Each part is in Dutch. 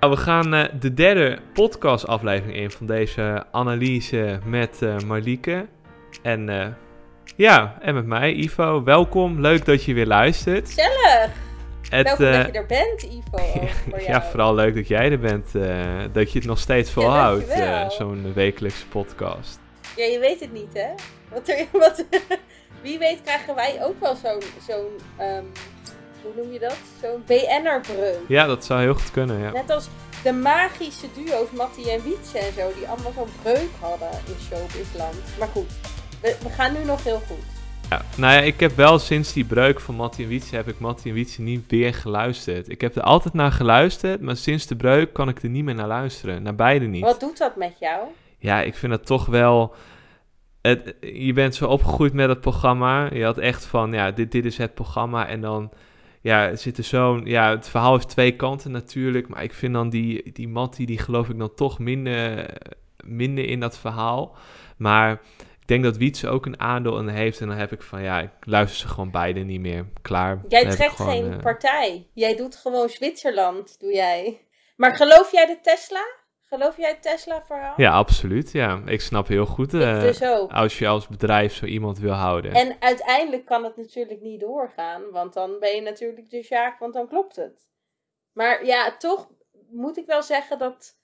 Nou, we gaan uh, de derde podcastaflevering in van deze analyse met uh, Marlieke. En uh, ja, en met mij, Ivo. Welkom, leuk dat je weer luistert. Gezellig! Het, Welkom dat je er bent, Ivo. Ja, vooral leuk dat jij er bent. dat je het nog steeds volhoudt, ja, zo'n wekelijkse podcast. Ja, je weet het niet, hè? Wat er, wat, wie weet krijgen wij ook wel zo'n zo'n um, hoe noem je dat? Zo'n BN'er-breuk. Ja, dat zou heel goed kunnen, ja. Net als de magische duo's Mattie en Wietse en zo, die allemaal zo'n breuk hadden in showbizland. Maar goed, we, we, gaan nu nog heel goed. Ja, nou ja, ik heb wel sinds die breuk van Mattie en Wietse, heb ik Mattie en Wietse niet weer geluisterd. Ik heb er altijd naar geluisterd, maar sinds de breuk kan ik er niet meer naar luisteren. Naar beide niet. Wat doet dat met jou? Ja, ik vind het toch wel... Het, je bent zo opgegroeid met het programma. Je had echt van, ja, dit, dit is het programma. En dan ja, het zit er zo'n. Ja, het verhaal heeft twee kanten natuurlijk. Maar ik vind dan die, die Mattie, die geloof ik dan toch minder, minder in dat verhaal. Maar ik denk dat Wietse ook een aandeel in heeft. En dan heb ik van ja, ik luister ze gewoon beide niet meer. Klaar. Jij trekt geen uh... partij. Jij doet gewoon Zwitserland, doe jij. Maar geloof jij de Tesla? Geloof jij het Tesla-verhaal? Ja, absoluut. Ja, ik snap heel goed. Uh, dus ook. Als je als bedrijf zo iemand wil houden. En uiteindelijk kan het natuurlijk niet doorgaan, want dan ben je natuurlijk de Sjaak, want dan klopt het. Maar ja, toch moet ik wel zeggen dat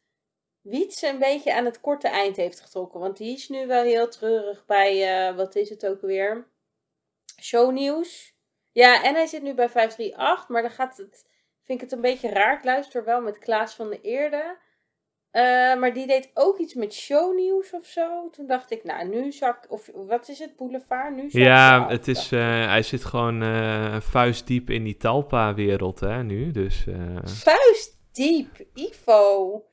Wietse een beetje aan het korte eind heeft getrokken. Want die is nu wel heel treurig bij, uh, wat is het ook weer? Shownieuws. Ja, en hij zit nu bij 538, maar dan gaat het, vind ik het een beetje raar. Ik luister wel met Klaas van de Eerde. Uh, maar die deed ook iets met shownieuws of zo. Toen dacht ik, nou, nu zak of wat is het, boulevard? Nu ja, het is, uh, hij zit gewoon uh, vuistdiep in die Talpa-wereld, hè, nu. Dus, Vuistdiep, Ivo.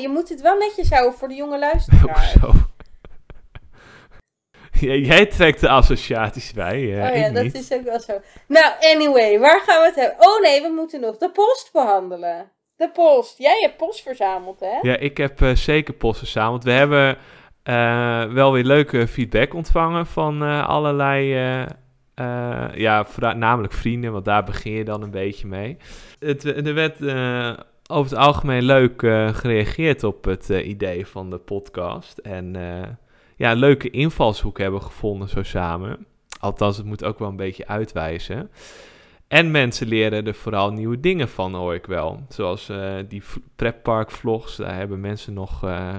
Je moet het wel netjes houden voor de jonge ja, jij trekt de associaties bij. oh ja, dat is ook wel zo. Nou, anyway, waar gaan we het hebben? Oh nee, we moeten nog de post behandelen. De post. Jij hebt post verzameld, hè? Ja, ik heb uh, zeker post verzameld. We hebben uh, wel weer leuke feedback ontvangen van uh, allerlei, ja, namelijk vrienden, want daar begin je dan een beetje mee. Het, er werd over het algemeen leuk gereageerd op het idee van de podcast. En ja, leuke invalshoek hebben gevonden zo samen. Althans, het moet ook wel een beetje uitwijzen. En mensen leren er vooral nieuwe dingen van, hoor ik wel. Zoals uh, die preppark vlogs, daar hebben mensen nog uh,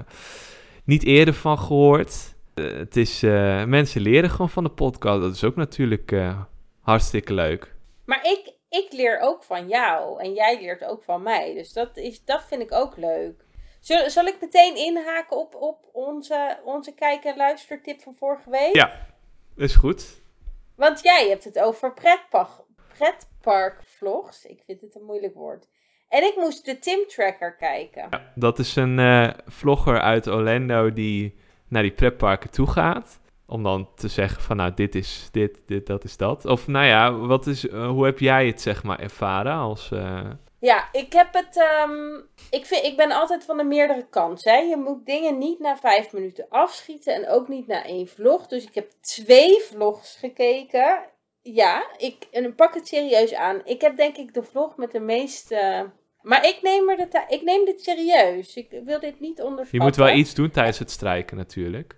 niet eerder van gehoord. Uh, het is, mensen leren gewoon van de podcast. Dat is ook natuurlijk hartstikke leuk. Maar ik, ik leer ook van jou en jij leert ook van mij. Dus dat, is, dat vind ik ook leuk. Zal, zal ik meteen inhaken op, op onze, onze kijk- en luistertip van vorige week? Ja, is goed. Want jij hebt het over pretpark, pretparkvlogs. Ik vind het een moeilijk woord. En ik moest de Tim Tracker kijken. Ja, dat is een uh, vlogger uit Orlando die naar die pretparken toe gaat. Om dan te zeggen van nou, dit is dit, dit, dat is dat. Of nou ja, wat is, uh, hoe heb jij het zeg maar ervaren als... Uh... Ja, ik heb het. Um, ik, vind, ik ben altijd van de meerdere kanten. Je moet dingen niet na vijf minuten afschieten en ook niet na één vlog. Dus ik heb twee vlogs gekeken ja, ik en pak het serieus aan. Ik heb denk ik de vlog met de meeste. Maar ik neem, er de ik neem dit serieus. Ik wil dit niet onderschatten. Je moet wel iets doen tijdens het strijken natuurlijk.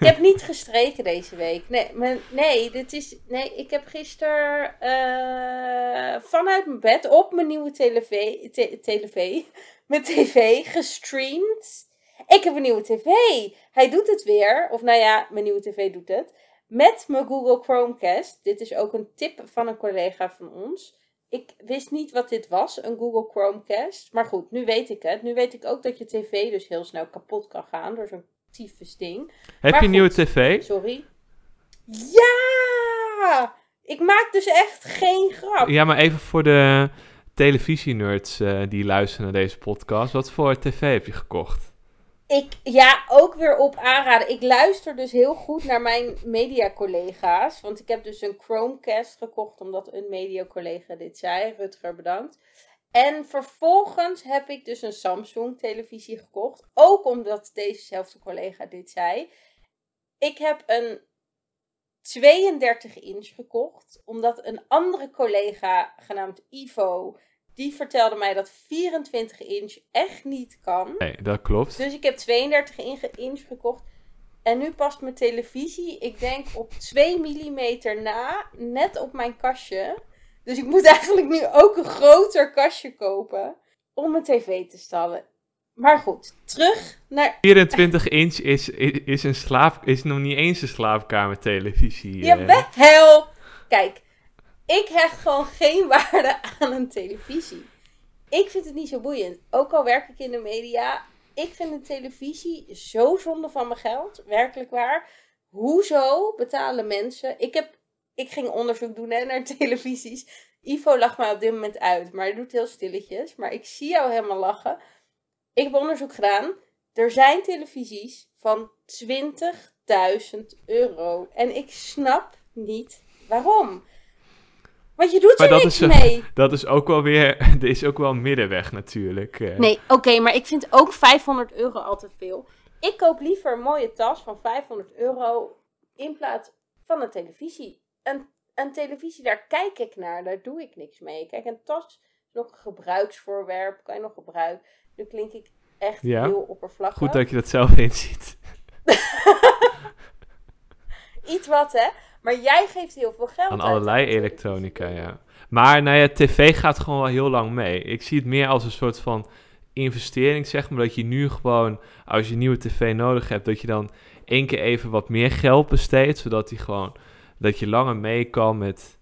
Ik heb niet gestreken deze week. Nee, maar, nee, dit is, nee ik heb gisteren uh, vanuit mijn bed op mijn nieuwe telev, telev, mijn tv gestreamd. Ik heb een nieuwe tv. Hij doet het weer. Of nou ja, mijn nieuwe tv doet het met mijn Google Chromecast. Dit is ook een tip van een collega van ons. Ik wist niet wat dit was, een Google Chromecast. Maar goed, nu weet ik het. Nu weet ik ook dat je tv dus heel snel kapot kan gaan door zo'n tyfus ding. Heb je een nieuwe tv? Sorry. Ja! Ik maak dus echt geen grap. Ja, maar even voor de televisienerds uh, die luisteren naar deze podcast. Wat voor tv heb je gekocht? Ik, ja, ook weer op aanraden. Ik luister dus heel goed naar mijn media-collega's. Want ik heb dus een Chromecast gekocht, omdat een media-collega dit zei. Rutger, bedankt. En vervolgens heb ik dus een Samsung-televisie gekocht. Ook omdat dezezelfde collega dit zei. Ik heb een 32 inch gekocht, omdat een andere collega, genaamd Ivo, die vertelde mij dat 24 inch echt niet kan. Nee, dat klopt. Dus ik heb 32 inch- gekocht. En nu past mijn televisie, ik denk op 2 mm na, net op mijn kastje. Dus ik moet eigenlijk nu ook een groter kastje kopen om mijn tv te stallen. Maar goed, terug naar 24 inch is, is, is, een slaap, is nog niet eens een slaapkamertelevisie. eh. Jawel! Kijk, ik hecht gewoon geen waarde aan een televisie. Ik vind het niet zo boeiend. Ook al werk ik in de media. Ik vind een televisie zo zonde van mijn geld. Werkelijk waar. Hoezo betalen mensen... Ik, heb, ik ging onderzoek doen naar televisies. Ivo lacht mij op dit moment uit. Maar hij doet heel stilletjes. Maar ik zie jou helemaal lachen. Ik heb onderzoek gedaan. Er zijn televisies van 20.000 euro. En ik snap niet waarom. Want je doet Maar er dat niks is, eh, mee. Dat is ook wel weer, er is ook wel een middenweg natuurlijk. eh. Nee, oké, maar ik vind ook 500 euro al te veel. Ik koop liever een mooie tas van 500 euro in plaats van een televisie. Een, een televisie, daar kijk ik naar, daar doe ik niks mee. Kijk, een tas is nog een gebruiksvoorwerp, kan je nog gebruiken. Nu klink ik echt Ja. heel oppervlakkig. Goed dat je dat zelf inziet. Iets wat, hè? Maar jij geeft heel veel geld Aan uit allerlei elektronica, ja. Maar nou ja, tv gaat gewoon wel heel lang mee. Ik zie het meer als een soort van investering, zeg maar. Dat je nu gewoon, als je een nieuwe tv nodig hebt, dat je dan één keer even wat meer geld besteedt. Zodat die gewoon, dat je langer mee kan met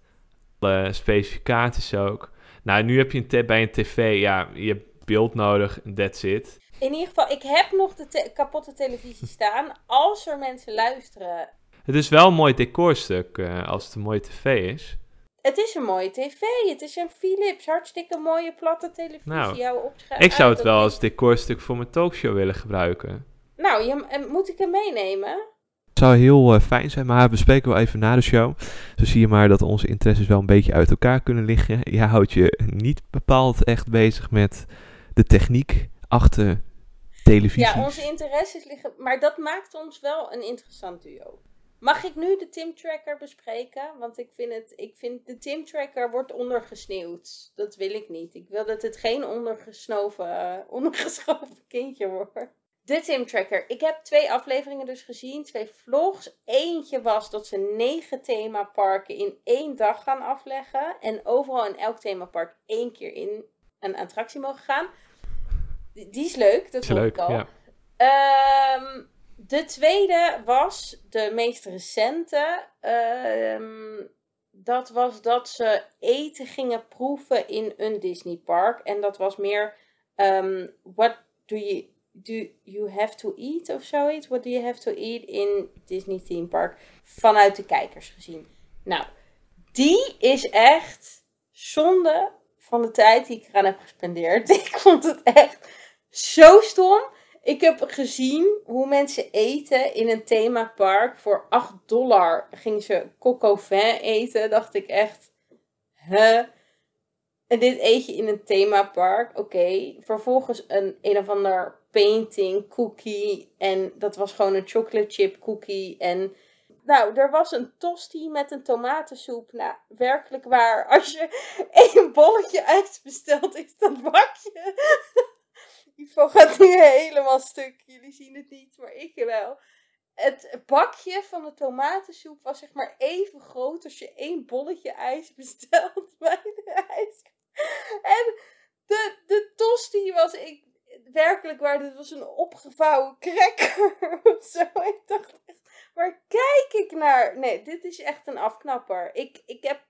alle specificaties ook. Nou, nu heb je een bij een tv, ja, je hebt beeld nodig en that's it. In ieder geval, ik heb nog de te- kapotte televisie staan. Als er mensen luisteren. Het is wel een mooi decorstuk eh, als het een mooie tv is. Het is een mooie tv. Het is een Philips. Hartstikke mooie platte televisie. Nou, Jou Ik zou het wel als decorstuk voor mijn talkshow willen gebruiken. Nou, je, en moet ik hem meenemen? Het zou heel eh, fijn zijn, maar we bespreken wel even na de show. Zo zie je maar dat onze interesses wel een beetje uit elkaar kunnen liggen. Jij houdt je niet bepaald echt bezig met de techniek achter televisies. Ja, onze interesses liggen. Maar dat maakt ons wel een interessant duo. Mag ik nu de Tim Tracker bespreken? Want ik vind, het, ik vind de Tim Tracker wordt ondergesneeuwd. Dat wil ik niet. Ik wil dat het geen ondergesnoven, eh, ondergeschoven kindje wordt. De Tim Tracker. Ik heb twee afleveringen dus gezien. Twee vlogs. Eentje was dat ze negen themaparken in één dag gaan afleggen. En overal in elk themapark één keer in een attractie mogen gaan. Die is leuk, dat Is leuk, ik al. ja. Ehm, de tweede was de meest recente. Ehm, dat was dat ze eten gingen proeven in een Disneypark. En dat was meer. ehm, what do you, do you have to eat of zoiets? What do you have to eat in Disney Theme Park? Vanuit de kijkers gezien. Nou, die is echt zonde van de tijd die ik eraan heb gespendeerd. Ik vond het echt zo stom. Ik heb gezien hoe mensen eten in een themapark. Voor 8 dollar gingen ze coco vin eten. Dacht ik echt, huh? En dit eet je in een themapark. Oké. Vervolgens een een of ander painting cookie. En dat was gewoon een chocolate chip cookie. En nou, er was een tosti met een tomatensoep. Nou, werkelijk waar. Als je één bolletje ijs bestelt, is dat bakje. Ivo gaat nu helemaal stuk. Jullie zien het niet, maar ik wel. Het bakje van de tomatensoep was zeg maar even groot als je één bolletje ijs bestelt bij de ijs. En de, de tosti was ik werkelijk waar. Dit was een opgevouwen cracker of zo. Ik dacht echt, waar kijk ik naar? Nee, dit is echt een afknapper. Ik, ik heb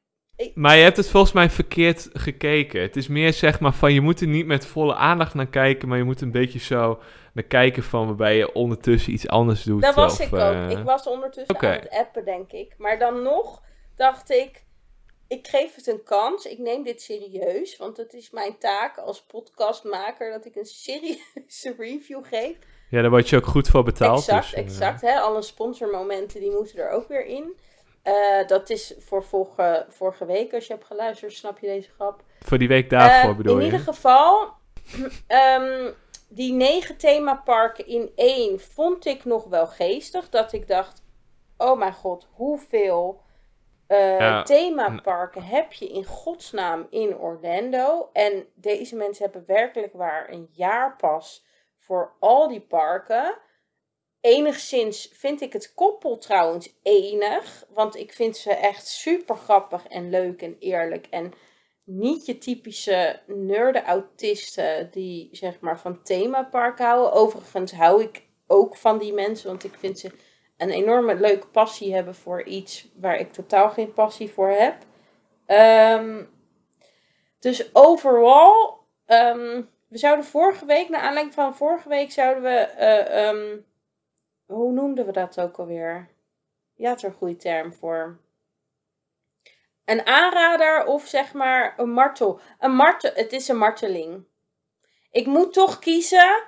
Maar je hebt het volgens mij verkeerd gekeken. Het is meer zeg maar van je moet er niet met volle aandacht naar kijken, maar je moet een beetje zo naar kijken van waarbij je ondertussen iets anders doet. Dat was of, ik ook. eh, Ik was ondertussen oké. aan het appen, denk ik. Maar dan nog dacht ik, ik geef het een kans. Ik neem dit serieus, want het is mijn taak als podcastmaker dat ik een serieuze review geef. Ja, daar word je ook goed voor betaald. exact, dus, eh, exact. Hè? Alle sponsormomenten die moeten er ook weer in. Eh, dat is voor vorige, vorige week, als je hebt geluisterd, snap je deze grap. voor die week daarvoor Eh, bedoel in je? ieder geval, ehm, die negen themaparken in één vond ik nog wel geestig. Dat ik dacht, oh mijn god, hoeveel Ja. themaparken heb je in godsnaam in Orlando? En deze mensen hebben werkelijk waar een jaarpas voor al die parken. Enigszins vind ik het koppel trouwens enig. Want ik vind ze echt super grappig en leuk en eerlijk. En niet je typische nerde-autisten die zeg maar van themapark houden. Overigens hou ik ook van die mensen. Want ik vind ze een enorme leuke passie hebben voor iets waar ik totaal geen passie voor heb. Ehm, dus overal, ehm, we zouden vorige week, naar aanleiding van vorige week, zouden we, eh, ehm, hoe noemden we dat ook alweer? Je had er een goede term voor. Een aanrader of zeg maar een martel. Een martel, het is een marteling. Ik moet toch kiezen.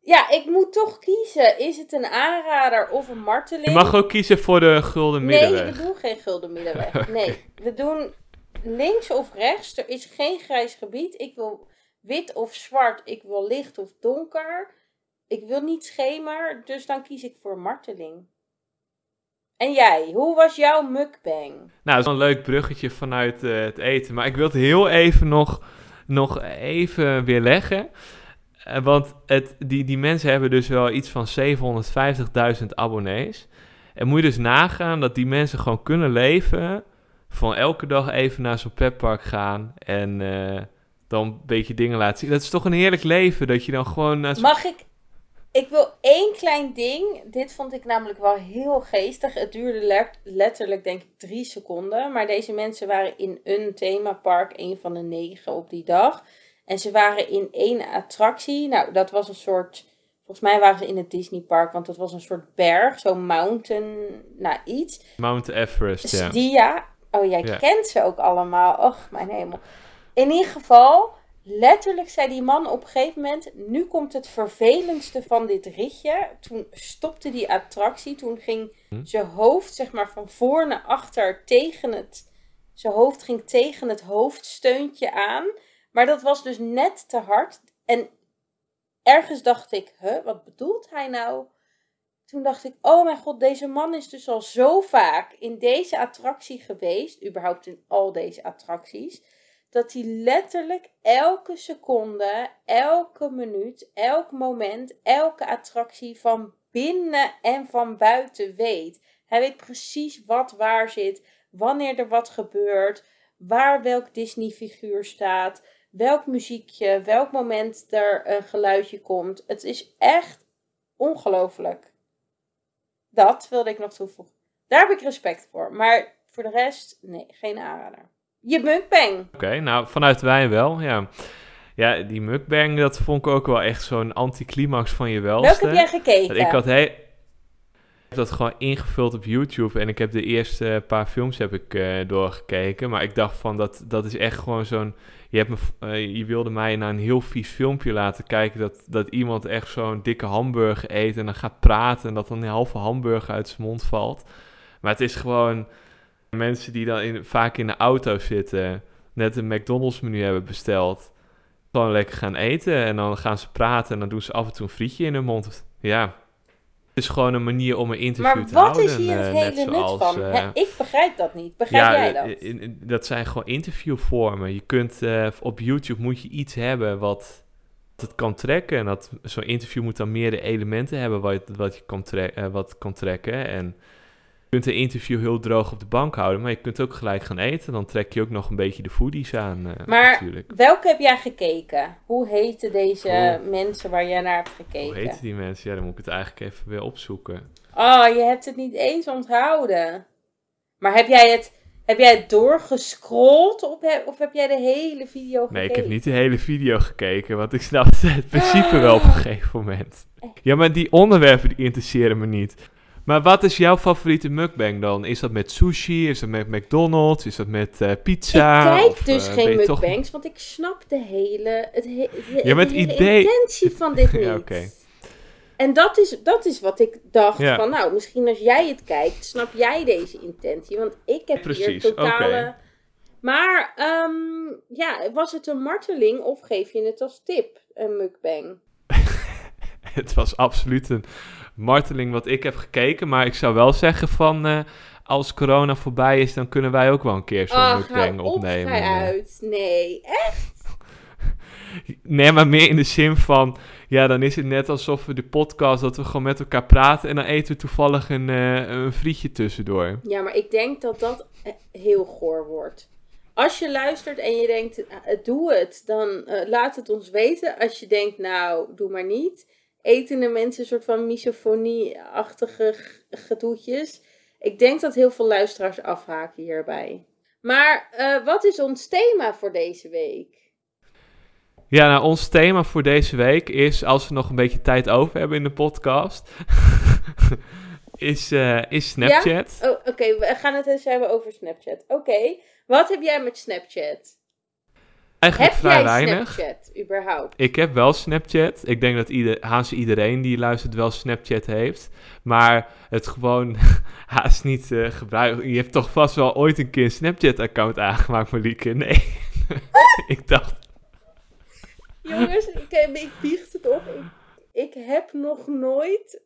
Ja, ik moet toch kiezen. Is het een aanrader of een marteling? Je mag ook kiezen voor de gulden Nee, middenweg. we doen geen gulden middenweg. Nee, we doen links of rechts. Er is geen grijs gebied. Ik wil wit of zwart. Ik wil licht of donker. Ik wil niet schemer. Dus dan kies ik voor marteling. En jij, hoe was jouw mukbang? Nou, dat is wel een leuk bruggetje vanuit eh, het eten. Maar ik wil het heel even nog, nog even weer leggen. Eh, want het, die, die mensen hebben dus wel iets van 750.000 abonnees. En moet je dus nagaan dat die mensen gewoon kunnen leven... van elke dag even naar zo'n petpark gaan... en eh, dan een beetje dingen laten zien. Dat is toch een heerlijk leven, dat je dan gewoon... Mag ik... Ik wil één klein ding. Dit vond ik namelijk wel heel geestig. Het duurde le- letterlijk, denk ik, drie seconden. Maar deze mensen waren in een themapark, een van de negen op die dag. En ze waren in één attractie. Nou, dat was een soort. Volgens mij waren ze in het Disneypark, want dat was een soort berg, zo'n mountain, nou iets. Mount Everest, ja. Die ja. Oh, jij kent ze ook allemaal. Och, mijn hemel. In ieder geval, letterlijk zei die man op een gegeven moment: Nu komt het vervelendste van dit ritje. Toen stopte die attractie. Toen ging Hm. zijn hoofd, zeg maar, van voor naar achter tegen het. Zijn hoofd ging tegen het hoofdsteuntje aan. Maar dat was dus net te hard. En ergens dacht ik: Huh, wat bedoelt hij nou? Toen dacht ik, oh mijn god, deze man is dus al zo vaak in deze attractie geweest, überhaupt in al deze attracties, dat hij letterlijk elke seconde, elke minuut, elk moment, elke attractie van binnen en van buiten weet. Hij weet precies wat waar zit, wanneer er wat gebeurt, waar welk Disney-figuur staat, welk muziekje, welk moment er een geluidje komt. Het is echt ongelooflijk. Dat wilde ik nog toevoegen. Daar heb ik respect voor. Maar voor de rest, nee, geen aanrader. Je mukbang. Oké, nou, vanuit wij wel, ja. Ja, die mukbang, dat vond ik ook wel echt zo'n anticlimax van je welste. Welke heb jij gekeken? Ik had he- ik heb dat gewoon ingevuld op YouTube en ik heb de eerste paar films heb ik eh, doorgekeken. Maar ik dacht van, dat, dat is echt gewoon zo'n... Je, hebt me, eh, je wilde mij naar een heel vies filmpje laten kijken dat, dat iemand echt zo'n dikke hamburger eet en dan gaat praten en dat dan een halve hamburger uit zijn mond valt. Maar het is gewoon mensen die dan in, vaak in de auto zitten, net een McDonald's menu hebben besteld, gewoon lekker gaan eten en dan gaan ze praten en dan doen ze af en toe een frietje in hun mond. Ja, het is gewoon een manier om een interview maar te wat houden. is hier eh, het net hele nut zoals, van? eh, ik begrijp dat niet. Begrijp jij dat? eh, in- in- dat zijn gewoon interviewvormen. Je kunt eh, op YouTube moet je iets hebben wat het kan trekken. En dat zo'n interview moet dan meerdere elementen hebben wat, je- wat je kan, eh, wat kan trekken. En kunt een interview heel droog op de bank houden, maar je kunt ook gelijk gaan eten. Dan trek je ook nog een beetje de foodies aan, eh, Maar natuurlijk. welke heb jij gekeken? Hoe heten deze mensen waar jij naar hebt gekeken? Hoe heten die mensen? Ja, dan moet ik het eigenlijk even weer opzoeken. Oh, je hebt het niet eens onthouden. Maar heb jij het, heb jij het doorgescrolld of heb, of heb jij de hele video gekeken? Nee, ik heb niet de hele video gekeken, want ik snapte het principe wel op een gegeven moment. Ja, maar die onderwerpen die interesseren me niet. Maar wat is jouw favoriete mukbang dan? Is dat met sushi? Is dat met McDonald's? Is dat met eh, pizza? Ik kijk Of, dus eh, geen toch- mukbangs, want ik snap de hele, het he- de, Ja, maar het de hele idee- intentie van dit niet. Ja. En dat is, dat is wat ik dacht Ja. van, nou, misschien als jij het kijkt, snap jij deze intentie. Want ik heb hier totale... Maar, ehm, ja, was het een marteling of geef je het als tip, een mukbang? het was absoluut een marteling wat ik heb gekeken. Maar ik zou wel zeggen van... eh, als corona voorbij is, dan kunnen wij ook wel een keer zo'n mukbang op, opnemen. Eh, uit. Nee, echt? Nee, maar meer in de zin van... Ja, dan is het net alsof we de podcast... dat we gewoon met elkaar praten... en dan eten we toevallig een, eh, een frietje tussendoor. Ja, maar ik denk dat dat heel goor wordt. Als je luistert en je denkt, doe het, dan laat het ons weten. Als je denkt, nou, doe maar niet. Eten de mensen een soort van misofonie-achtige gedoetjes. Ik denk dat heel veel luisteraars afhaken hierbij. Maar eh, wat is ons thema voor deze week? Ja, nou, ons thema voor deze week is... als we nog een beetje tijd over hebben in de podcast... is, eh, is Snapchat. Oh, oké, we gaan het eens hebben over Snapchat. Oké, wat heb jij met Snapchat? Eigenlijk heb vrij jij weinig. Snapchat überhaupt? Ik heb wel Snapchat. Ik denk dat ieder, haast iedereen die luistert wel Snapchat heeft. Maar het gewoon haast niet eh gebruiken. Je hebt toch vast wel ooit een keer een Snapchat-account aangemaakt, Marieke? Nee. ik dacht... Jongens, ik, heb, ik biecht het op. Ik, ik heb nog nooit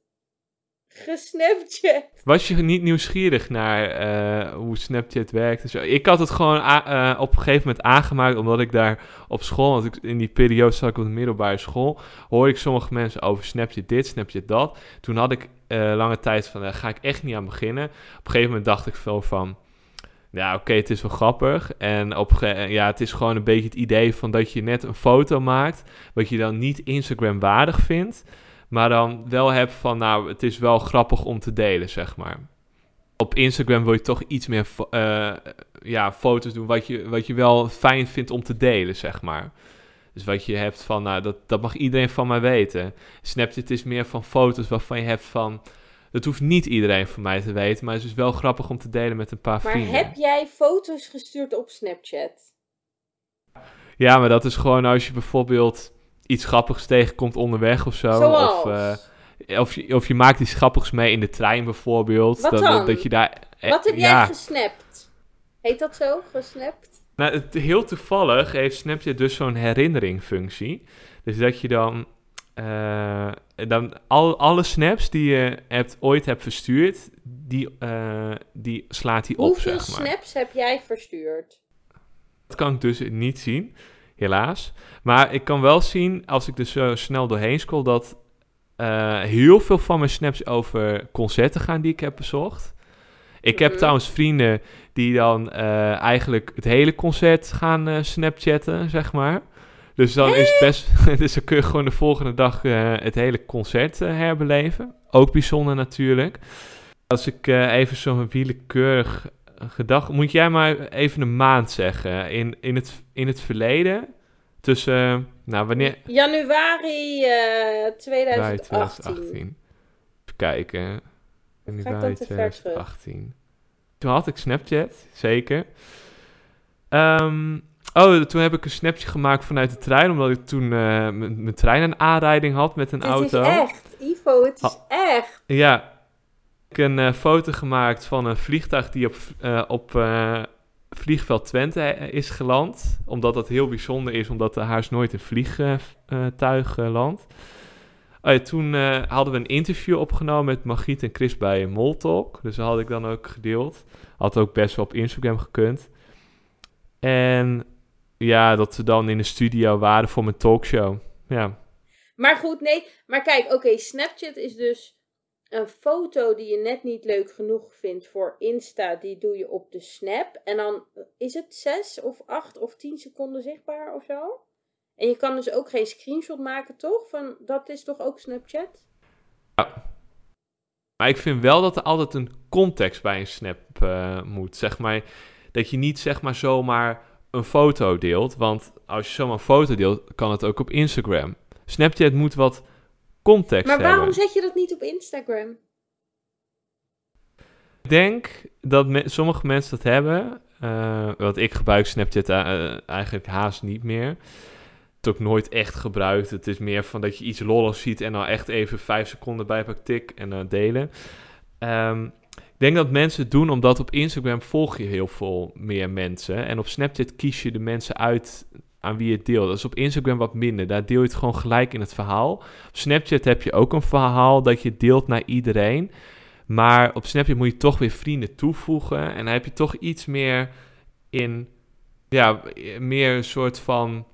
gesnapchat. Was je niet nieuwsgierig naar eh, hoe Snapchat werkt? Ik had het gewoon eh, op een gegeven moment aangemaakt, omdat ik daar op school, want ik, in die periode zat ik op de middelbare school, hoorde ik sommige mensen over Snapchat dit, Snapchat dat. Toen had ik eh, lange tijd van, daar ga ik echt niet aan beginnen. Op een gegeven moment dacht ik veel van, ja oké, het is wel grappig. En op, ja, het is gewoon een beetje het idee van dat je net een foto maakt, wat je dan niet Instagram waardig vindt. Maar dan wel hebt van, nou, het is wel grappig om te delen, zeg maar. Op Instagram wil je toch iets meer eh, ja, foto's doen wat je, wat je wel fijn vindt om te delen, zeg maar. Dus wat je hebt van, nou, dat, dat mag iedereen van mij weten. Snapchat is meer van foto's waarvan je hebt van... Dat hoeft niet iedereen van mij te weten, maar het is wel grappig om te delen met een paar Maar vrienden. heb jij foto's gestuurd op Snapchat? Ja, maar dat is gewoon als je bijvoorbeeld iets grappigs tegenkomt onderweg of zo. Zoals? Of, eh, of, je, of je maakt iets grappigs mee in de trein bijvoorbeeld. Wat dat, dan? Dat je daar, eh, Wat heb jij ja. gesnapt? Heet dat zo? Gesnapt? Nou, het, heel toevallig heeft Snapchat dus zo'n herinneringfunctie. Dus dat je dan, eh, dan al, alle snaps die je hebt, ooit hebt verstuurd, die, eh, die slaat hij op, Hoeveel zeg maar. snaps heb jij verstuurd? Dat kan ik dus niet zien, helaas. Maar ik kan wel zien, als ik er zo snel doorheen scroll, dat eh, heel veel van mijn snaps over concerten gaan die ik heb bezocht. Ik heb Mhm. trouwens vrienden die dan eh, eigenlijk het hele concert gaan eh, snapchatten, zeg maar. Dus dan is het best. dus dan kun je gewoon de volgende dag het hele concert herbeleven. Ook bijzonder natuurlijk. Als ik even zo'n willekeurig gedacht. Moet jij maar even een maand zeggen. In, in, het, in het verleden. Tussen. nou, wanneer. Januari Bij 2018. 2018. Even kijken. Januari te ver terug? 2018. Toen had ik Snapchat, zeker. Ehm, oh, toen heb ik een snapje gemaakt vanuit de trein, omdat ik toen m- mijn trein een aanrijding had met een Dit auto. is echt, Ivo, het is Ah. echt. Ja, ik heb een eh, foto gemaakt van een vliegtuig die op, eh, op vliegveld Twente eh, is geland. Omdat dat heel bijzonder is, omdat er haast nooit een vliegtuig eh, landt. Oh toen eh, hadden we een interview opgenomen met Margriet en Chris bij Moltalk. Dus dat had ik dan ook gedeeld. Had ook best wel op Instagram gekund. En ja, dat ze dan in de studio waren voor mijn talkshow. Ja, Maar goed, nee. Maar kijk, oké, Snapchat is dus een foto die je net niet leuk genoeg vindt voor Insta. Die doe je op de Snap. En dan eh, is het 6 of 8 of 10 seconden zichtbaar of zo. En je kan dus ook geen screenshot maken, toch? Van, dat is toch ook Snapchat? Maar ik vind wel dat er altijd een context bij een snap eh, moet. Zeg maar, dat je niet zeg maar zomaar een foto deelt. Want als je zomaar een foto deelt, kan het ook op Instagram. Snapchat moet wat context Maar waarom zet je dat niet op Instagram? Ik denk dat me- sommige mensen dat hebben. eh, want ik gebruik Snapchat eh, eigenlijk haast niet meer. Het ook nooit echt gebruikt. Het is meer van dat je iets lolligs ziet en dan echt even vijf seconden bijpakt tik en dan delen. Ehm, ik denk dat mensen het doen omdat op Instagram volg je heel veel meer mensen. En op Snapchat kies je de mensen uit aan wie je deelt. Dat is op Instagram wat minder. Daar deel je het gewoon gelijk in het verhaal. Op Snapchat heb je ook een verhaal dat je deelt naar iedereen. Maar op Snapchat moet je toch weer vrienden toevoegen. En dan heb je toch iets meer in... Ja, meer een soort van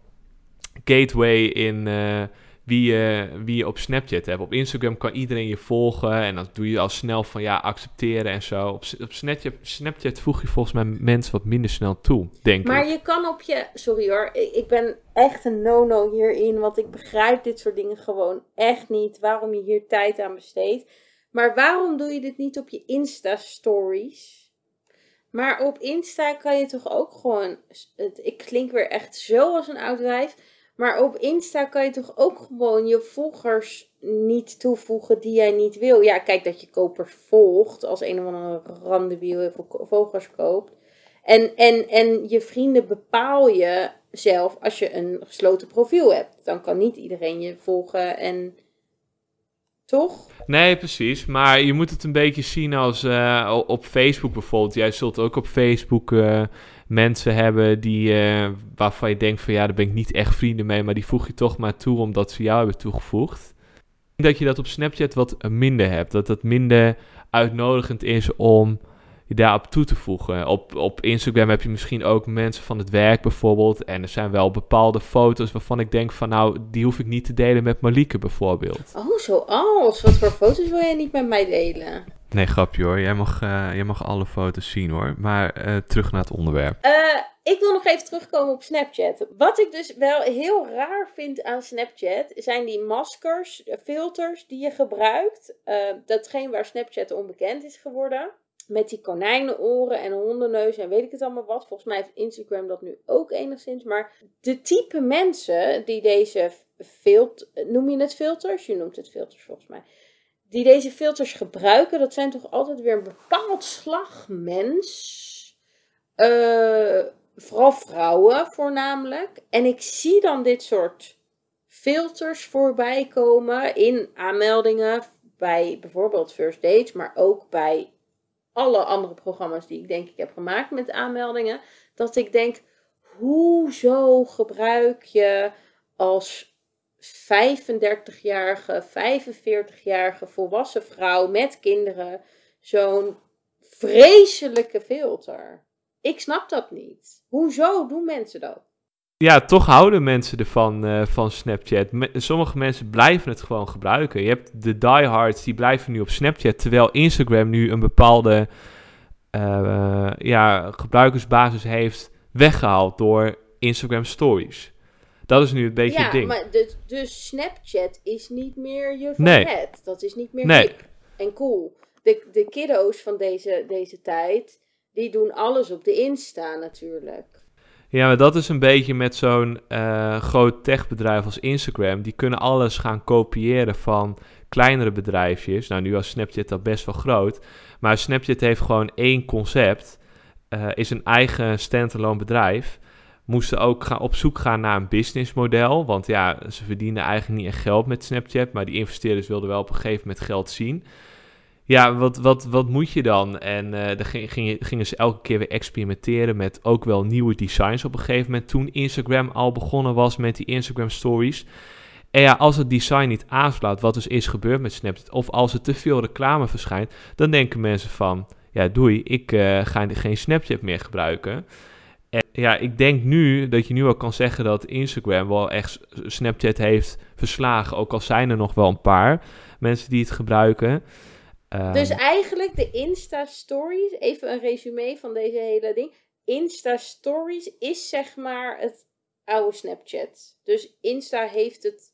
gateway in... eh, wie je, wie je op Snapchat hebt. Op Instagram kan iedereen je volgen en dan doe je al snel van ja, accepteren en zo. Op, op Snapchat, Snapchat voeg je volgens mij mensen wat minder snel toe, denk Maar ik. je kan op je. Sorry hoor, ik ben echt een no-no hierin. Want ik begrijp dit soort dingen gewoon echt niet. Waarom je hier tijd aan besteedt. Maar waarom doe je dit niet op je Insta-stories? Maar op Insta kan je toch ook gewoon. Ik klink weer echt zo als een oud wijf. Maar op Insta kan je toch ook gewoon je volgers niet toevoegen die jij niet wil. Ja, kijk dat je kopers volgt. Als een of andere randebiel volgers koopt. En, en, en je vrienden bepaal je zelf als je een gesloten profiel hebt. Dan kan niet iedereen je volgen en... Toch? Nee, precies. Maar je moet het een beetje zien als eh, op Facebook bijvoorbeeld. Jij zult ook op Facebook eh, mensen hebben die, eh, waarvan je denkt van ja, daar ben ik niet echt vrienden mee. Maar die voeg je toch maar toe omdat ze jou hebben toegevoegd. Ik denk dat je dat op Snapchat wat minder hebt. Dat het minder uitnodigend is om daarop toe te voegen. Op, op Instagram heb je misschien ook mensen van het werk bijvoorbeeld. En er zijn wel bepaalde foto's waarvan ik denk van nou, die hoef ik niet te delen met Malike bijvoorbeeld. Oh, zoals. Wat voor foto's wil jij niet met mij delen? Nee, grapje hoor. Jij mag, eh, jij mag alle foto's zien hoor. Maar eh, terug naar het onderwerp. Eh, ik wil nog even terugkomen op Snapchat. Wat ik dus wel heel raar vind aan Snapchat, zijn die maskers, filters die je gebruikt. Eh, datgene waar Snapchat onbekend is geworden. Met die konijnenoren en hondenneus en weet ik het allemaal wat. Volgens mij heeft Instagram dat nu ook enigszins. Maar de type mensen die deze filters, noem je het filters? Je noemt het filters volgens mij. Die deze filters gebruiken, dat zijn toch altijd weer een bepaald slag mens. Eh, vooral vrouwen voornamelijk. En ik zie dan dit soort filters voorbij komen in aanmeldingen bij bijvoorbeeld First Dates, maar ook bij alle andere programma's die ik denk ik heb gemaakt met aanmeldingen. Dat ik denk, hoezo gebruik je als 35-jarige, 45-jarige volwassen vrouw met kinderen zo'n vreselijke filter? Ik snap dat niet. Hoezo doen mensen dat? Ja, toch houden mensen ervan eh, van Snapchat. Me- sommige mensen blijven het gewoon gebruiken. Je hebt de diehards, die blijven nu op Snapchat, terwijl Instagram nu een bepaalde eh, ja, gebruikersbasis heeft weggehaald door Instagram Stories. Dat is nu een beetje ja, het ding. maar de, dus Snapchat is niet meer je van Nee. het. Dat is niet meer Nee. hip en cool. De, de kiddo's van deze, deze tijd, die doen alles op de Insta natuurlijk. Ja, maar dat is een beetje met zo'n eh, groot techbedrijf als Instagram. Die kunnen alles gaan kopiëren van kleinere bedrijfjes. Nou, nu was Snapchat al best wel groot. Maar Snapchat heeft gewoon één concept. eh, is een eigen standalone bedrijf. Moesten ook gaan op zoek gaan naar een businessmodel. Want ja, ze verdienen eigenlijk niet echt geld met Snapchat. Maar die investeerders wilden wel op een gegeven moment geld zien. Ja, wat, wat, wat moet je dan? En eh dan ging, ging, gingen ze elke keer weer experimenteren met ook wel nieuwe designs op een gegeven moment. Toen Instagram al begonnen was met die Instagram stories. En ja, als het design niet aanslaat, wat dus is gebeurd met Snapchat, of als er te veel reclame verschijnt, dan denken mensen van, ja doei, ik eh, ga geen Snapchat meer gebruiken. En ja, ik denk nu dat je nu al kan zeggen dat Instagram wel echt Snapchat heeft verslagen, ook al zijn er nog wel een paar mensen die het gebruiken. Ehm, Dus eigenlijk de Insta Stories, even een resume van deze hele ding. Insta Stories is zeg maar het oude Snapchat. Dus Insta heeft het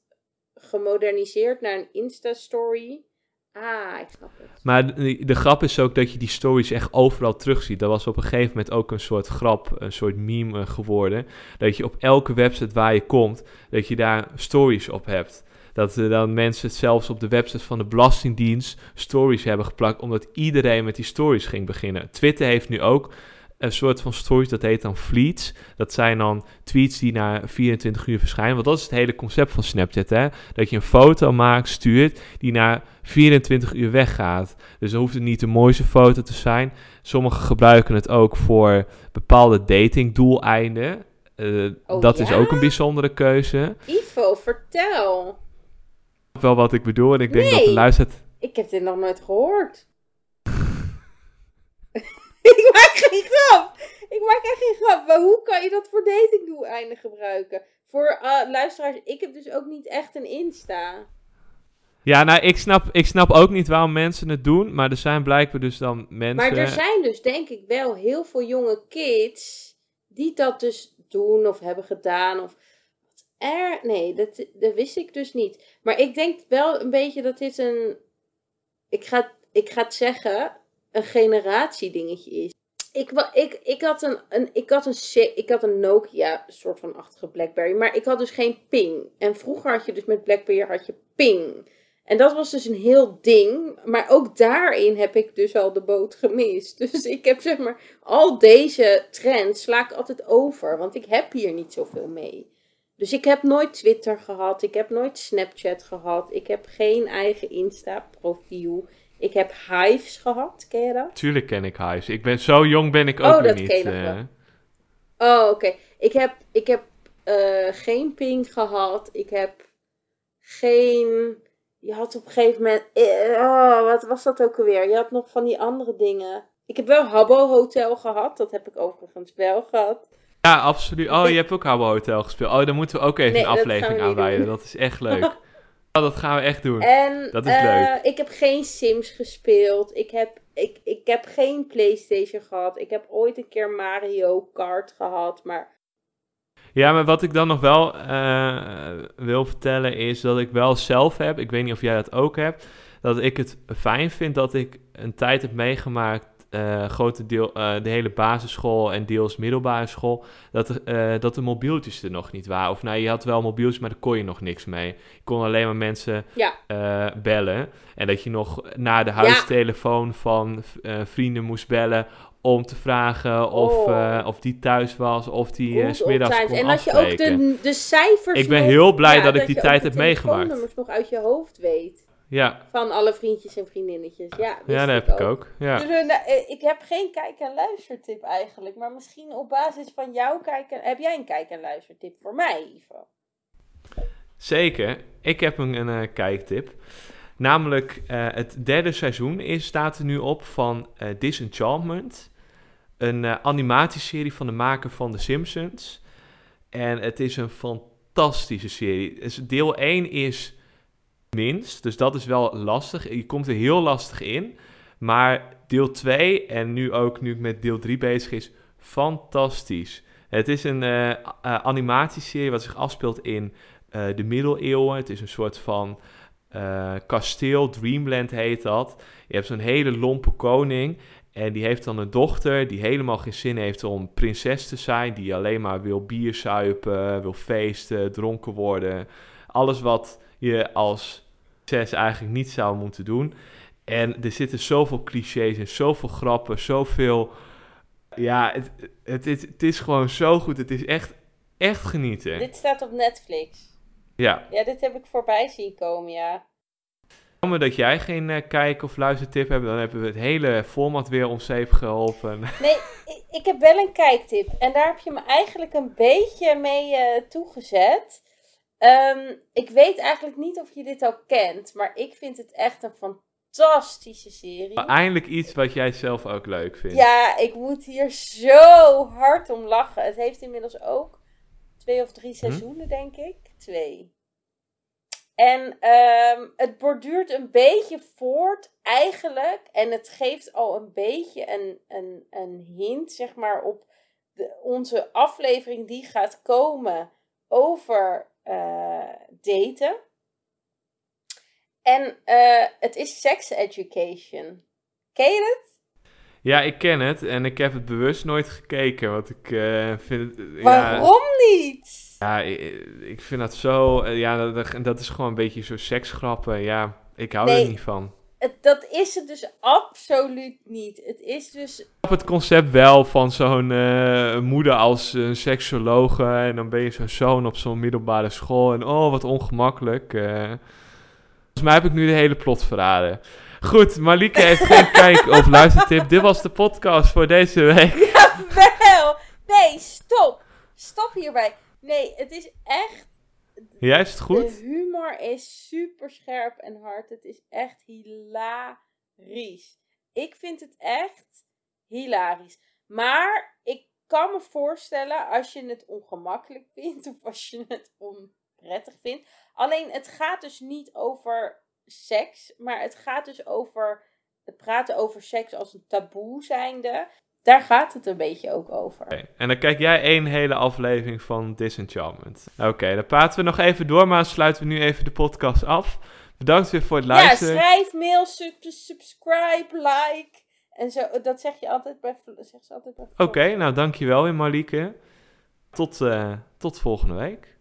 gemoderniseerd naar een Insta Story. Ah, ik snap het. Maar de, de grap is ook dat je die stories echt overal terugziet. Dat was op een gegeven moment ook een soort grap, een soort meme eh, geworden. Dat je op elke website waar je komt, dat je daar stories op hebt. Dat er dan mensen zelfs op de website van de Belastingdienst stories hebben geplakt, omdat iedereen met die stories ging beginnen. Twitter heeft nu ook een soort van stories, dat heet dan fleets. Dat zijn dan tweets die na 24 uur verschijnen. Want dat is het hele concept van Snapchat, hè. Dat je een foto maakt, stuurt, die na 24 uur weggaat. Dus dan hoeft het niet de mooiste foto te zijn. Sommigen gebruiken het ook voor bepaalde datingdoeleinden. eh, Oh, dat is ook een bijzondere keuze. Ivo, vertel. Wel wat ik bedoel. En ik denk dat de luistert... Ik heb dit nog nooit gehoord. ik maak geen grap. Ik maak echt geen grap. Maar hoe kan je dat voor datingdoeleinden gebruiken? Voor eh, luisteraars, ik heb dus ook niet echt een Insta. Ja, nou, ik snap, ik snap ook niet waarom mensen het doen. Maar er zijn blijkbaar dus dan mensen... Maar er zijn dus denk ik wel heel veel jonge kids die dat dus doen of hebben gedaan. Of nee, dat, dat wist ik dus niet. Maar ik denk wel een beetje dat dit een, ik ga, ik ga het zeggen, een generatiedingetje is. Ik, ik, ik, had een, een, ik, had een, ik had een Nokia soort van achtige Blackberry, maar ik had dus geen ping. En vroeger had je dus met Blackberry had je ping. En dat was dus een heel ding. Maar ook daarin heb ik dus al de boot gemist. Dus ik heb zeg maar al deze trends sla ik altijd over. Want ik heb hier niet zoveel mee. Dus ik heb nooit Twitter gehad. Ik heb nooit Snapchat gehad. Ik heb geen eigen Insta-profiel. Ik heb Hives gehad. Ken je dat? Tuurlijk ken ik Hives. Ik ben, zo jong ben ik ook Oh, dat niet. ken nog eh. wel. Oh, oké. Ik heb, ik heb eh, geen ping gehad. Ik heb geen. Je had op een gegeven moment. eh, oh, wat was dat ook alweer? Je had nog van die andere dingen. Ik heb wel Habbo Hotel gehad. Dat heb ik overigens wel gehad. Ja, absoluut. Oh, je hebt ook Habbo Hotel gespeeld. Oh, dan moeten we ook even Nee, een aflevering niet aanwijden. doen. Dat is echt leuk. oh, dat gaan we echt doen. En Dat is eh, leuk. ik heb geen Sims gespeeld. Ik heb, ik, ik heb geen PlayStation gehad. Ik heb ooit een keer Mario Kart gehad. Maar Ja, maar wat ik dan nog wel eh, wil vertellen is dat ik wel zelf heb, ik weet niet of jij dat ook hebt, dat ik het fijn vind dat ik een tijd heb meegemaakt, eh grote deel, eh, de hele basisschool en deels middelbare school, dat, eh, dat de mobieltjes er nog niet waren. Of nou, je had wel mobieltjes, maar daar kon je nog niks mee. Je kon alleen maar mensen ja, bellen. En dat je nog naar de huistelefoon van vrienden moest bellen om te vragen of, Oh. of die thuis was, of die good smiddags kon. En dat je ook de, de cijfers Ik ben heel blij ja, dat ik die je tijd heb meegemaakt. telefoonnummers nog uit je hoofd weet. Ja, Van alle vriendjes en vriendinnetjes. Ja, wist ja dat heb ik ook. Ja. Dus, eh, nou, eh, ik heb geen kijk- en luistertip eigenlijk. Maar misschien op basis van jouw kijk- en... Heb jij een kijk- en luistertip voor mij, Ivo? Zeker. Ik heb een, een eh, kijktip. Namelijk, eh, het derde seizoen is, staat er nu op van eh, Disenchantment. Een eh, animatieserie van de maker van The Simpsons. En het is een fantastische serie. Dus deel 1 is minst, dus dat is wel lastig. Je komt er heel lastig in. Maar deel 2, en nu ook nu ik met deel 3 bezig is, fantastisch. Het is een eh, animatieserie wat zich afspeelt in eh, de middeleeuwen. Het is een soort van eh, kasteel, Dreamland heet dat. Je hebt zo'n hele lompe koning. En die heeft dan een dochter die helemaal geen zin heeft om prinses te zijn. Die alleen maar wil bier zuipen, wil feesten, dronken worden. Alles wat je als prinses eigenlijk niet zou moeten doen. En er zitten zoveel clichés en zoveel grappen, zoveel... Ja, het, het, is, het is gewoon zo goed. Het is echt, echt genieten. Dit staat op Netflix. Ja, Ja, dit heb ik voorbij zien komen, ja. jammer dat jij geen eh, kijk- of luistertip hebt. Dan hebben we het hele format weer om zeep geholpen. Nee, ik, ik heb wel een kijktip. En daar heb je me eigenlijk een beetje mee eh, toegezet. Ehm, ik weet eigenlijk niet of je dit al kent. Maar ik vind het echt een fantastische serie. Maar eindelijk iets wat jij zelf ook leuk vindt. Ja, ik moet hier zo hard om lachen. Het heeft inmiddels ook twee of drie seizoenen, denk ik. Twee. En ehm, het borduurt een beetje voort, eigenlijk. En het geeft al een beetje een, een, een hint, zeg maar, op de, onze aflevering die gaat komen over eh, daten. En eh, het is sex education. Ken je het? Ja, ik ken het en ik heb het bewust nooit gekeken, want ik eh, vind het... ja, Waarom niet? Ja, ik, ik vind dat zo... ja, dat, dat is gewoon een beetje zo seksgrappen. Ja, ik hou Nee. er niet van. Het, dat is het dus absoluut niet. Het is dus. Ik snap het concept wel van zo'n eh, moeder als een seksologe. En dan ben je zo'n zoon op zo'n middelbare school. En oh, wat ongemakkelijk. eh. volgens mij heb ik nu de hele plot verraden. Goed, Malike heeft geen kijk- of luistertip. Dit was de podcast voor deze week. Jawel! Nee, stop! stap hierbij. Nee, het is echt... Jij is het goed? De humor is super scherp en hard. Het is echt hilarisch. Ik vind het echt hilarisch. Maar ik kan me voorstellen als je het ongemakkelijk vindt of als je het onprettig vindt. Alleen het gaat dus niet over seks, maar het gaat dus over het praten over seks als een taboe zijnde. Daar gaat het een beetje ook over. En dan kijk jij één hele aflevering van Disenchantment. Oké, dan praten we nog even door, maar sluiten we nu even de podcast af. Bedankt weer voor het Ja, luisteren. schrijf, mail, sub- subscribe, like. En zo, dat zeg je bij, altijd bij Oké, nou dankjewel weer Marlieke. Tot, eh, tot volgende week.